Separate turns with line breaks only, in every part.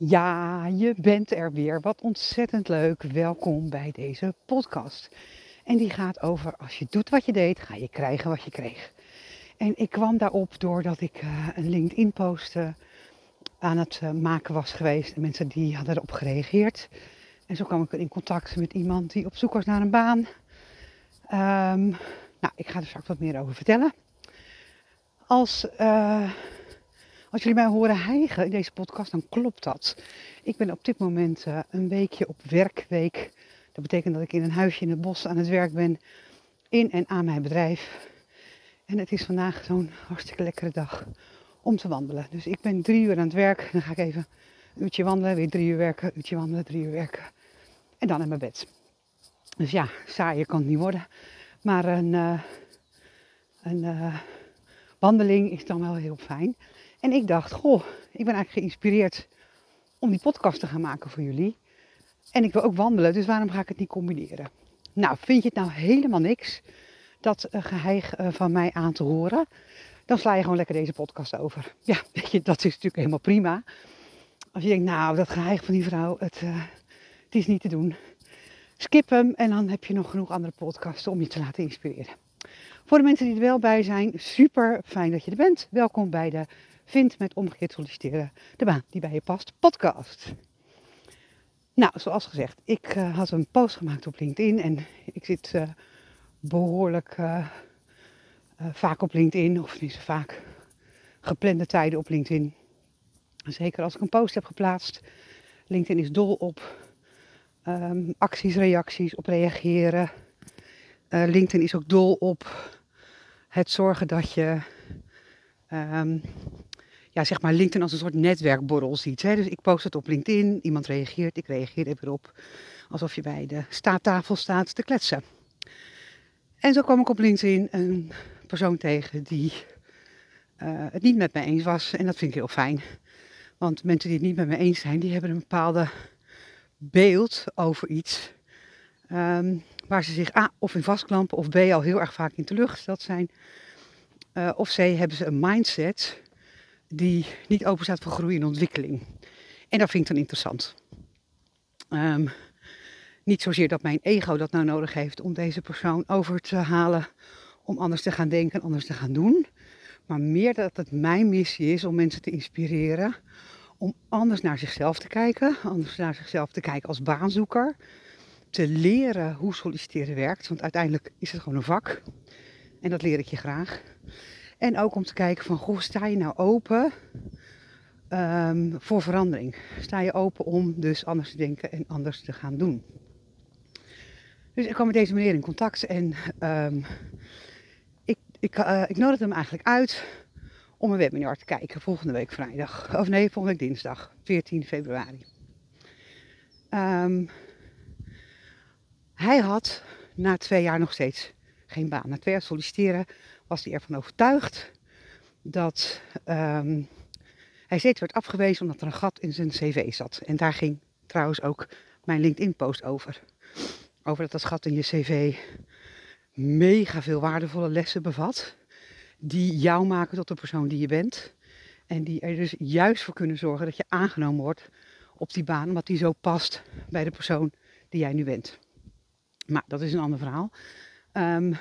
Ja, je bent er weer. Wat ontzettend leuk. Welkom bij deze podcast. En die gaat over als je doet wat je deed, ga je krijgen wat je kreeg. En ik kwam daarop doordat ik uh, een LinkedIn post uh, aan het uh, maken was geweest. En mensen die hadden erop gereageerd. En zo kwam ik in contact met iemand die op zoek was naar een baan. Um, nou, ik ga er straks wat meer over vertellen. Als als jullie mij horen hijgen in deze podcast, dan klopt dat. Ik ben op dit moment uh, een weekje op werkweek. Dat betekent dat ik in een huisje in het bos aan het werk ben. In en aan mijn bedrijf. En het is vandaag zo'n hartstikke lekkere dag om te wandelen. Dus ik ben drie uur aan het werk. Dan ga ik even een uurtje wandelen, weer drie uur werken, uurtje wandelen, drie uur werken. En dan in mijn bed. Dus ja, saaier kan het niet worden. Maar een, uh, een uh, wandeling is dan wel heel fijn. En ik dacht, goh, ik ben eigenlijk geïnspireerd om die podcast te gaan maken voor jullie. En ik wil ook wandelen, dus waarom ga ik het niet combineren? Nou, vind je het nou helemaal niks, dat uh, geheig uh, van mij aan te horen? Dan sla je gewoon lekker deze podcast over. Ja, weet je, dat is natuurlijk helemaal prima. Als je denkt, nou, dat geheig van die vrouw, het, uh, het is niet te doen. Skip hem en dan heb je nog genoeg andere podcasten om je te laten inspireren. Voor de mensen die er wel bij zijn, super fijn dat je er bent. Welkom bij de Vind met omgekeerd solliciteren de baan die bij je past podcast. Nou, zoals gezegd, ik uh, had een post gemaakt op LinkedIn en ik zit uh, behoorlijk uh, vaak op LinkedIn, of zo vaak, geplande tijden op LinkedIn. Zeker als ik een post heb geplaatst. LinkedIn is dol op um, acties, reacties, op reageren. LinkedIn is ook dol op het zorgen dat je um, ja, zeg maar LinkedIn als een soort netwerkborrel ziet. Hè? Dus ik post het op LinkedIn, iemand reageert, ik reageer er weer op. Alsof je bij de staattafel staat te kletsen. En zo kwam ik op LinkedIn een persoon tegen die uh, het niet met mij eens was. En dat vind ik heel fijn. Want mensen die het niet met me eens zijn, die hebben een bepaalde beeld over iets. Um, waar ze zich A of in vastklampen of B al heel erg vaak in teleurgesteld zijn. Uh, of C hebben ze een mindset die niet open staat voor groei en ontwikkeling. En dat vind ik dan interessant. Um, niet zozeer dat mijn ego dat nou nodig heeft om deze persoon over te halen, om anders te gaan denken, anders te gaan doen. Maar meer dat het mijn missie is om mensen te inspireren om anders naar zichzelf te kijken, anders naar zichzelf te kijken als baanzoeker. Te leren hoe solliciteren werkt, want uiteindelijk is het gewoon een vak. En dat leer ik je graag. En ook om te kijken van, goh, sta je nou open um, voor verandering? Sta je open om dus anders te denken en anders te gaan doen? Dus ik kwam met deze meneer in contact en um, ik, ik, uh, ik nodigde hem eigenlijk uit om een webinar te kijken volgende week vrijdag. Of nee, volgende week dinsdag, 14 februari. Um, hij had na twee jaar nog steeds geen baan. Na twee solliciteren was hij ervan overtuigd dat um, hij steeds werd afgewezen omdat er een gat in zijn cv zat. En daar ging trouwens ook mijn LinkedIn-post over. Over dat dat gat in je cv mega veel waardevolle lessen bevat. Die jou maken tot de persoon die je bent. En die er dus juist voor kunnen zorgen dat je aangenomen wordt op die baan. Omdat die zo past bij de persoon die jij nu bent. Maar dat is een ander verhaal. Um,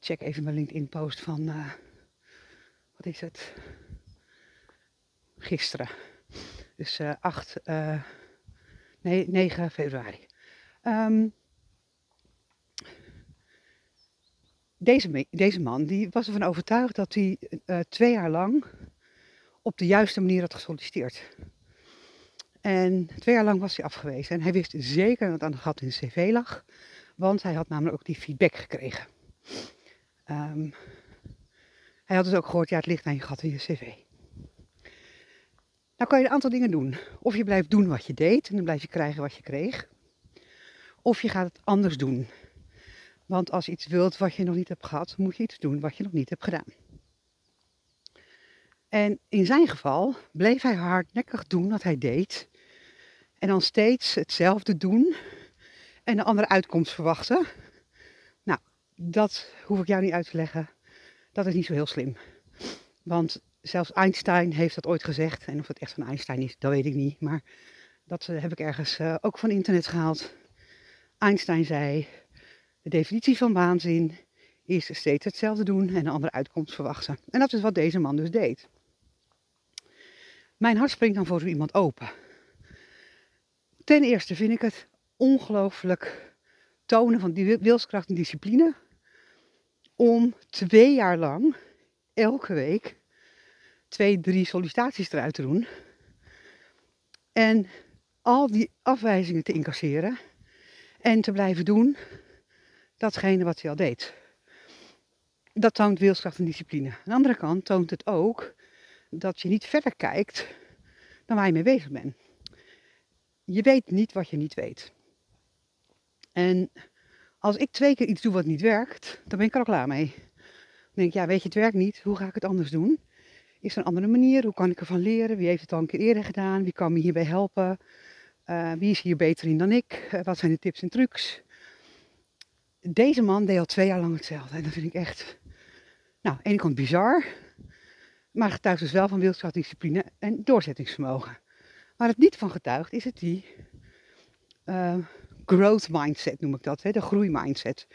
check even mijn LinkedIn post van, uh, wat is het? Gisteren. Dus uh, 8, uh, nee, 9 februari. Um, deze, deze man die was ervan overtuigd dat hij twee jaar lang op de juiste manier had gesolliciteerd. En twee jaar lang was hij afgewezen. En hij wist zeker dat aan gat in de cv lag. Want hij had namelijk ook die feedback gekregen. Um, hij had dus ook gehoord, ja, het ligt aan je gat in je cv. Nou kan je een aantal dingen doen. Of je blijft doen wat je deed en dan blijf je krijgen wat je kreeg. Of je gaat het anders doen. Want als je iets wilt wat je nog niet hebt gehad, moet je iets doen wat je nog niet hebt gedaan. En in zijn geval bleef hij hardnekkig doen wat hij deed. En dan steeds hetzelfde doen en een andere uitkomst verwachten dat hoef ik jou niet uit te leggen. Dat is niet zo heel slim. Want zelfs Einstein heeft dat ooit gezegd. En of het echt van Einstein is, dat weet ik niet. Maar dat eh, heb ik ergens uh, ook van internet gehaald. Einstein zei: De definitie van waanzin is steeds hetzelfde doen en een andere uitkomst verwachten. En dat is wat deze man dus deed. Mijn hart springt dan voor zo iemand open. Ten eerste vind ik het ongelooflijk tonen van die wilskracht en discipline om twee jaar lang elke week twee, drie sollicitaties eruit te doen. En al die afwijzingen te incasseren. En te blijven doen datgene wat hij al deed. Dat toont wilskracht en discipline. Aan de andere kant toont het ook dat je niet verder kijkt dan waar je mee bezig bent. Je weet niet wat je niet weet. En als ik twee keer iets doe wat niet werkt, dan ben ik er al klaar mee. Dan denk ik, ja, weet je, het werkt niet. Hoe ga ik het anders doen? Is er een andere manier? Hoe kan ik ervan leren? Wie heeft het al een keer eerder gedaan? Wie kan me hierbij helpen? Uh, wie is hier beter in dan ik? Uh, wat zijn de tips en trucs? Deze man deed al twee jaar lang hetzelfde. En dat vind ik echt, nou, aan de ene kant bizar. Maar getuigt dus wel van wilskracht, discipline en doorzettingsvermogen. Waar het niet van getuigt, is het die uh, growth mindset, noem ik dat. Hè? De groeimindset.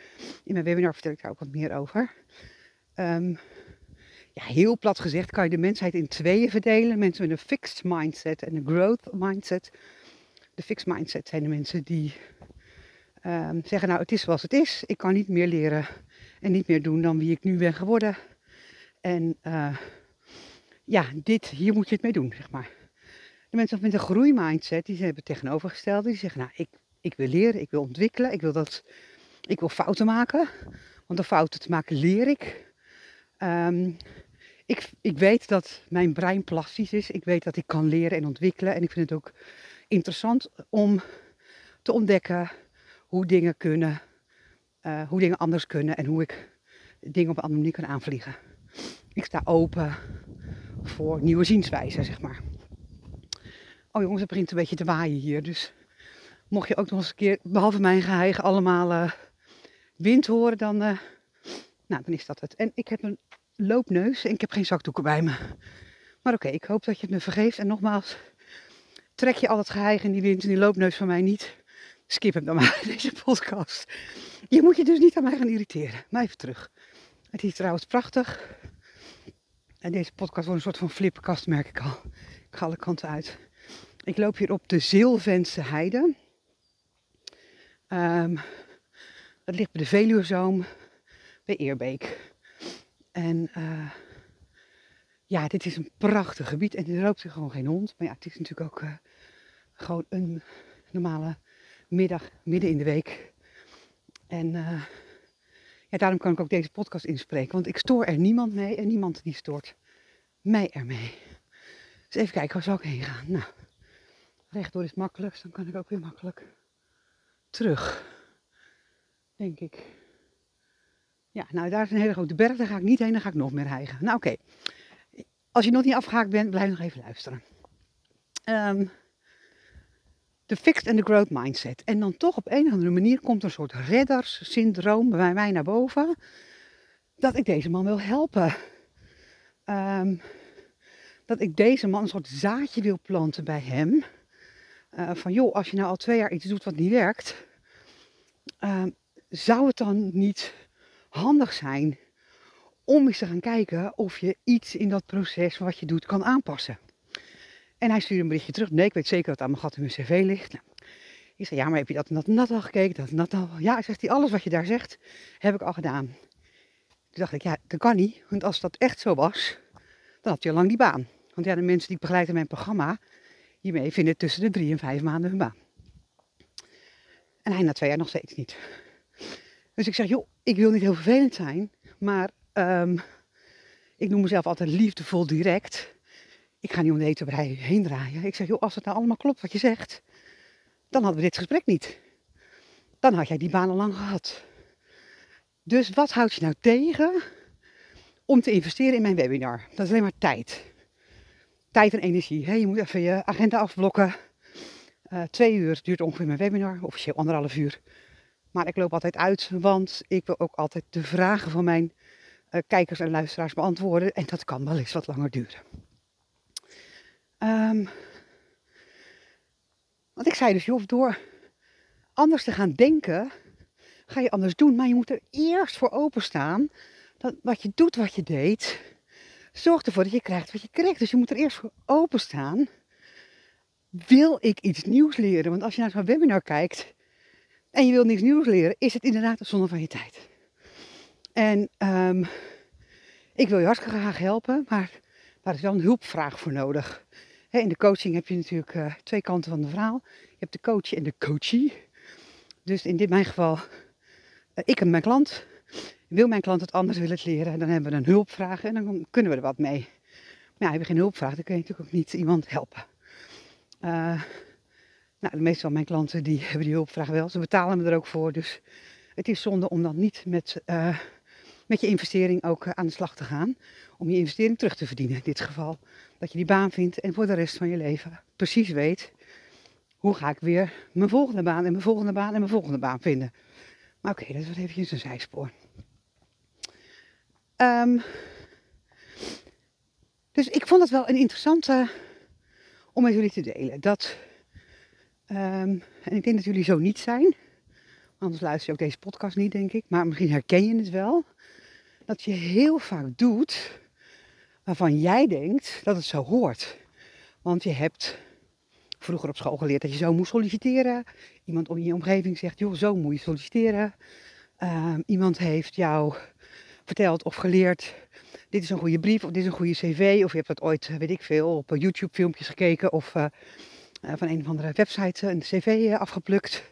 In mijn webinar vertel ik daar ook wat meer over. Um, ja, heel plat gezegd kan je de mensheid in tweeën verdelen. Mensen met een fixed mindset en een growth mindset. De fixed mindset zijn de mensen die um, zeggen, nou het is zoals het is. Ik kan niet meer leren en niet meer doen dan wie ik nu ben geworden. En uh, ja, dit, hier moet je het mee doen, zeg maar. De mensen met een groeimindset, die hebben het tegenovergestelde. Die zeggen, nou ik, ik wil leren, ik wil ontwikkelen, ik wil, dat, ik wil fouten maken. Want door fouten te maken leer ik. Um, ik, ik weet dat mijn brein plastisch is. Ik weet dat ik kan leren en ontwikkelen. En ik vind het ook interessant om te ontdekken hoe dingen kunnen, uh, hoe dingen anders kunnen en hoe ik dingen op een andere manier kan aanvliegen. Ik sta open voor nieuwe zienswijzen, zeg maar. Oh jongens, het begint een beetje te waaien hier. Dus mocht je ook nog eens een keer, behalve mijn geheim, allemaal uh, wind horen, dan, uh, nou, dan is dat het. En ik heb een loopneus en ik heb geen zakdoeken bij me. Maar oké, ik hoop dat je het me vergeeft. En nogmaals, trek je al het geheig in die wind en die loopneus van mij niet. Skip hem dan maar, deze podcast. Je moet je dus niet aan mij gaan irriteren. Maar even terug. Het is trouwens prachtig. En deze podcast wordt een soort van flipperkast, merk ik al. Ik ga alle kanten uit. Ik loop hier op de Zilvense Heide. Um, dat ligt bij de Veluwezoom, bij Eerbeek. En uh, ja, dit is een prachtig gebied en er loopt er gewoon geen hond. Maar ja, het is natuurlijk ook uh, gewoon een normale middag, midden in de week. En uh, ja, daarom kan ik ook deze podcast inspreken. Want ik stoor er niemand mee en niemand die stoort mij ermee. Dus even kijken, waar zou ik heen gaan? Nou, rechtdoor is makkelijk, dus dan kan ik ook weer makkelijk terug. Denk ik. Ja, nou daar is een hele grote berg, daar ga ik niet heen, dan ga ik nog meer hijgen. Nou oké, als je nog niet afgehaakt bent, blijf nog even luisteren. Um, de fixed and the growth mindset. En dan toch op een of andere manier komt een soort redderssyndroom bij mij naar boven. Dat ik deze man wil helpen. Um, dat ik deze man een soort zaadje wil planten bij hem. Uh, van joh, als je nou al twee jaar iets doet wat niet werkt. Uh, zou het dan niet handig zijn om eens te gaan kijken of je iets in dat proces wat je doet kan aanpassen. En hij stuurde een berichtje terug. Nee, ik weet zeker dat aan mijn gat in mijn cv ligt. Nou, ik zei, ja, maar heb je dat en dat en al gekeken? Dat en? Ja, zegt hij, alles wat je daar zegt, heb ik al gedaan. Toen dacht ik, ja, dat kan niet. Want als dat echt zo was, dan had je al lang die baan. Want ja, de mensen die ik begeleid in mijn programma, hiermee vinden tussen de drie en vijf maanden hun baan. En hij na twee jaar nog steeds niet. Dus ik zeg, joh, ik wil niet heel vervelend zijn, maar um, ik noem mezelf altijd liefdevol direct. Ik ga niet om de etenbrei heen draaien. Ik zeg, joh, als het nou allemaal klopt wat je zegt, dan hadden we dit gesprek niet. Dan had jij die baan al lang gehad. Dus wat houdt je nou tegen om te investeren in mijn webinar? Dat is alleen maar tijd. Tijd en energie. Je moet even je agenda afblokken. Uh, twee uur duurt ongeveer mijn webinar, officieel anderhalf uur. Maar ik loop altijd uit, want ik wil ook altijd de vragen van mijn eh, kijkers en luisteraars beantwoorden. En dat kan wel eens wat langer duren. Ehm, want ik zei dus, joh, door anders te gaan denken, ga je anders doen. Maar je moet er eerst voor openstaan. Dat wat je doet, wat je deed, zorgt ervoor dat je krijgt wat je krijgt. Dus je moet er eerst voor openstaan. Wil ik iets nieuws leren? Want als je naar zo'n webinar kijkt en je wil niks nieuws leren, is het inderdaad een zonde van je tijd. En um, ik wil je hartstikke graag helpen, maar daar is wel een hulpvraag voor nodig. in de coaching heb je natuurlijk uh, twee kanten van de verhaal. Je hebt de coach en de coachie. Dus in dit mijn geval, uh, ik en mijn klant. Wil mijn klant het anders willen leren, dan hebben we een hulpvraag en dan kunnen we er wat mee. Maar ja, heb geen hulpvraag, dan kun je natuurlijk ook niet iemand helpen. Uh, nou, de meeste van mijn klanten die hebben die hulpvraag wel. Ze betalen me er ook voor, dus het is zonde om dan niet met met je investering ook eh, aan de slag te gaan. Om je investering terug te verdienen in dit geval. Dat je die baan vindt en voor de rest van je leven precies weet hoe ga ik weer mijn volgende baan en mijn volgende baan en mijn volgende baan vinden. Maar oké, dat was eventjes een zijspoor. Um, dus ik vond het wel een interessante om met jullie te delen. Dat, um, en ik denk dat jullie zo niet zijn. Anders luister je ook deze podcast niet, denk ik. Maar misschien herken je het wel dat je heel vaak doet waarvan jij denkt dat het zo hoort. Want je hebt vroeger op school geleerd dat je zo moest solliciteren. Iemand in je omgeving zegt, joh, zo moet je solliciteren. Ehm, iemand heeft jou verteld of geleerd, dit is een goede brief of dit is een goede cv. Of je hebt dat ooit, weet ik veel, op YouTube filmpjes gekeken of uh, van een of andere website een cv afgeplukt.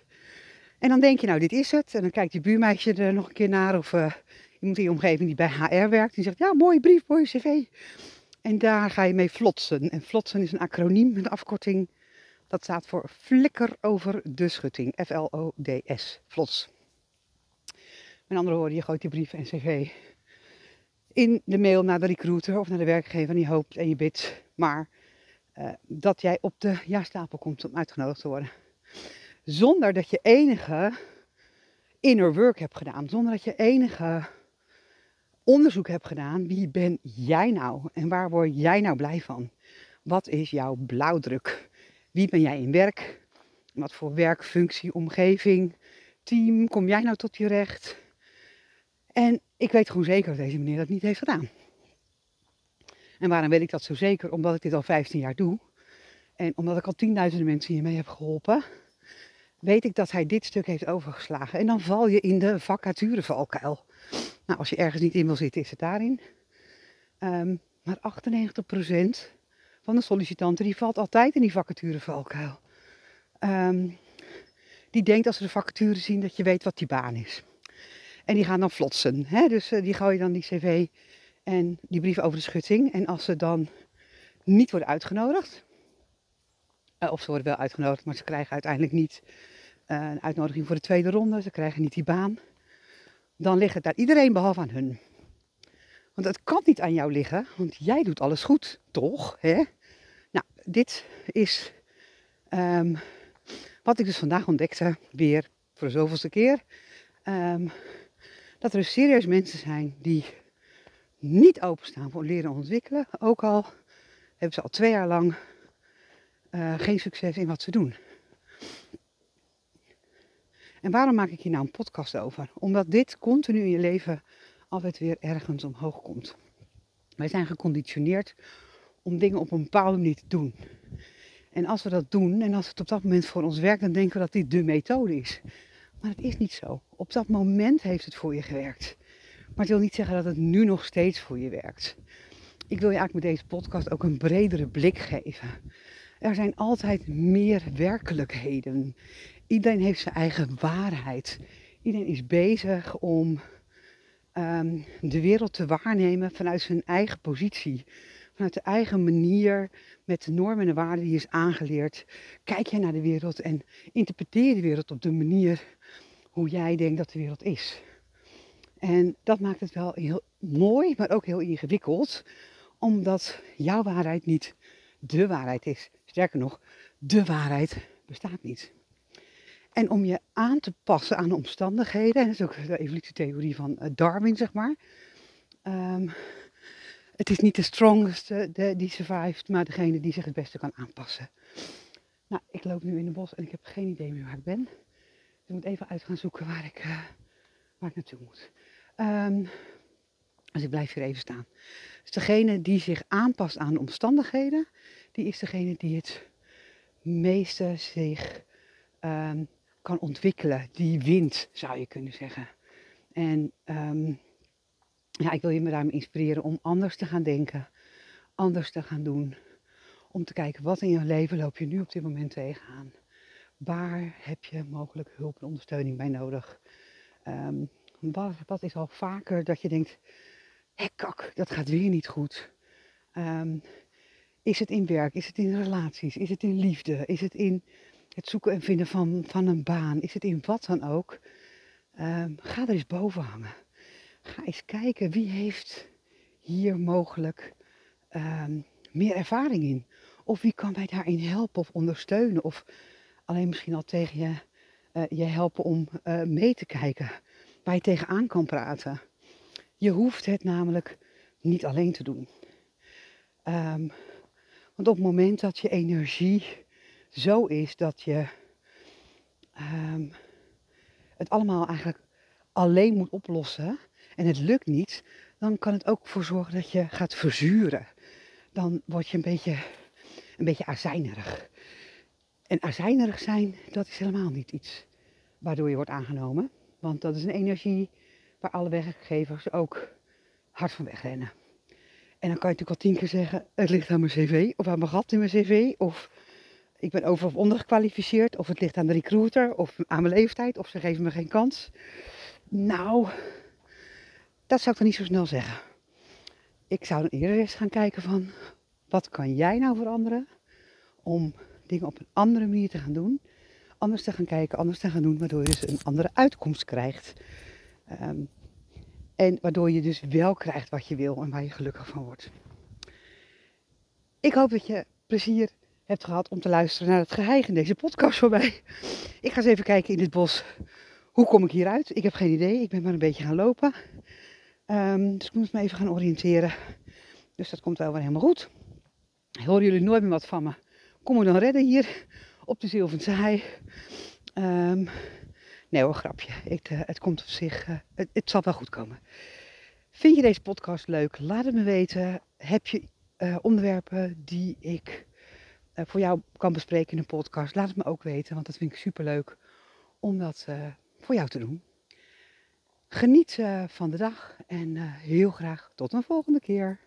En dan denk je, nou dit is het. En dan kijkt je buurmeisje er nog een keer naar of iemand in je omgeving die bij HR werkt. Die zegt, ja, mooie brief, mooie cv. En daar ga je mee flotsen. En flotsen is een acroniem, een afkorting. Dat staat voor flikker over de schutting. F-L-O-D-S. Flots. Met andere woorden, je gooit die brief en cv in de mail naar de recruiter of naar de werkgever. En je hoopt en je bidt maar uh, dat jij op de ja-stapel komt om uitgenodigd te worden. Zonder dat je enige inner work hebt gedaan. Zonder dat je enige onderzoek heb gedaan, wie ben jij nou en waar word jij nou blij van? Wat is jouw blauwdruk? Wie ben jij in werk? Wat voor werk, functie, omgeving, team kom jij nou tot je recht? En ik weet gewoon zeker dat deze meneer dat niet heeft gedaan. En waarom weet ik dat zo zeker? Omdat ik dit al 15 jaar doe. En omdat ik al tienduizenden mensen hiermee heb geholpen, weet ik dat hij dit stuk heeft overgeslagen. En dan val je in de vacaturevalkuil. Nou, als je ergens niet in wil zitten, is het daarin. Um, maar 98% van de sollicitanten die valt altijd in die vacaturevalkuil. Um, die denkt als ze de vacature zien dat je weet wat die baan is. En die gaan dan flotsen. Hè? Dus uh, die gooien dan die cv en die brief over de schutting. En als ze dan niet worden uitgenodigd, uh, of ze worden wel uitgenodigd, maar ze krijgen uiteindelijk niet uh, een uitnodiging voor de tweede ronde, ze krijgen niet die baan dan ligt het aan iedereen behalve aan hun. Want het kan niet aan jou liggen, want jij doet alles goed, toch? Hè? Nou, dit is um, wat ik dus vandaag ontdekte, weer voor de zoveelste keer. Um, dat er serieus mensen zijn die niet openstaan voor leren ontwikkelen. Ook al hebben ze al twee jaar lang uh, geen succes in wat ze doen. En waarom maak ik hier nou een podcast over? Omdat dit continu in je leven altijd weer ergens omhoog komt. Wij zijn geconditioneerd om dingen op een bepaalde manier te doen. En als we dat doen en als het op dat moment voor ons werkt, dan denken we dat dit de methode is. Maar het is niet zo. Op dat moment heeft het voor je gewerkt. Maar het wil niet zeggen dat het nu nog steeds voor je werkt. Ik wil je eigenlijk met deze podcast ook een bredere blik geven. Er zijn altijd meer werkelijkheden. Iedereen heeft zijn eigen waarheid. Iedereen is bezig om um, de wereld te waarnemen vanuit zijn eigen positie. Vanuit de eigen manier, met de normen en de waarden die is aangeleerd. Kijk jij naar de wereld en interpreteer de wereld op de manier hoe jij denkt dat de wereld is. En dat maakt het wel heel mooi, maar ook heel ingewikkeld. Omdat jouw waarheid niet de waarheid is. Sterker nog, de waarheid bestaat niet. En om je aan te passen aan de omstandigheden, en dat is ook de evolutietheorie van eh, Darwin, zeg maar. Ehm, het is niet de strongest de, die survived, maar degene die zich het beste kan aanpassen. Nou, ik loop nu in het bos en ik heb geen idee meer waar ik ben. Ik moet even uit gaan zoeken waar ik, uh, waar ik naartoe moet. Um, dus ik blijf hier even staan. Dus degene die zich aanpast aan de omstandigheden, die is degene die het meeste zich um, kan ontwikkelen. Die wint, zou je kunnen zeggen. En um, ja, ik wil je me daarmee inspireren om anders te gaan denken, anders te gaan doen. Om te kijken wat in je leven loop je nu op dit moment tegenaan. Waar heb je mogelijk hulp en ondersteuning bij nodig? Um, wat, is al vaker dat je denkt, hé kak, dat gaat weer niet goed. Um, is het in werk? Is het in relaties? Is het in liefde? Is het in het zoeken en vinden van, van een baan? Is het in wat dan ook? Um, ga er eens boven hangen. Ga eens kijken wie heeft hier mogelijk meer ervaring in. Of wie kan mij daarin helpen of ondersteunen. Of alleen misschien al tegen je, uh, je helpen om uh, mee te kijken. Waar je tegenaan kan praten. Je hoeft het namelijk niet alleen te doen. Um, want op het moment dat je energie zo is dat je um, het allemaal eigenlijk alleen moet oplossen en het lukt niet, dan kan het ook voor zorgen dat je gaat verzuren. Dan word je een beetje, een beetje azijnerig. En azijnerig zijn, dat is helemaal niet iets waardoor je wordt aangenomen. Want dat is een energie waar alle werkgevers ook hard van wegrennen. En dan kan je natuurlijk al tien keer zeggen, het ligt aan mijn cv, of aan mijn gat in mijn cv, of ik ben over of ondergekwalificeerd, of het ligt aan de recruiter, of aan mijn leeftijd, of ze geven me geen kans. Nou, dat zou ik dan niet zo snel zeggen. Ik zou dan eerder eens gaan kijken van, wat kan jij nou veranderen om dingen op een andere manier te gaan doen. Anders te gaan kijken, anders te gaan doen, waardoor je dus een andere uitkomst krijgt. Um, en waardoor je dus wel krijgt wat je wil en waar je gelukkig van wordt. Ik hoop dat je plezier hebt gehad om te luisteren naar het geheim in deze podcast voorbij. Ik ga eens even kijken in dit bos. Hoe kom ik hieruit? Ik heb geen idee. Ik ben maar een beetje gaan lopen. Um, dus ik moet me even gaan oriënteren. Dus dat komt wel weer helemaal goed. Horen jullie nooit meer wat van me? Kom ik dan redden hier op de Zilvense hei? Um, Nee hoor, grapje. Het komt op zich, uh, het, zal wel goed komen. Vind je deze podcast leuk? Laat het me weten. Heb je uh, onderwerpen die ik voor jou kan bespreken in een podcast? Laat het me ook weten, want dat vind ik super leuk om dat voor jou te doen. Geniet van de dag en heel graag tot een volgende keer.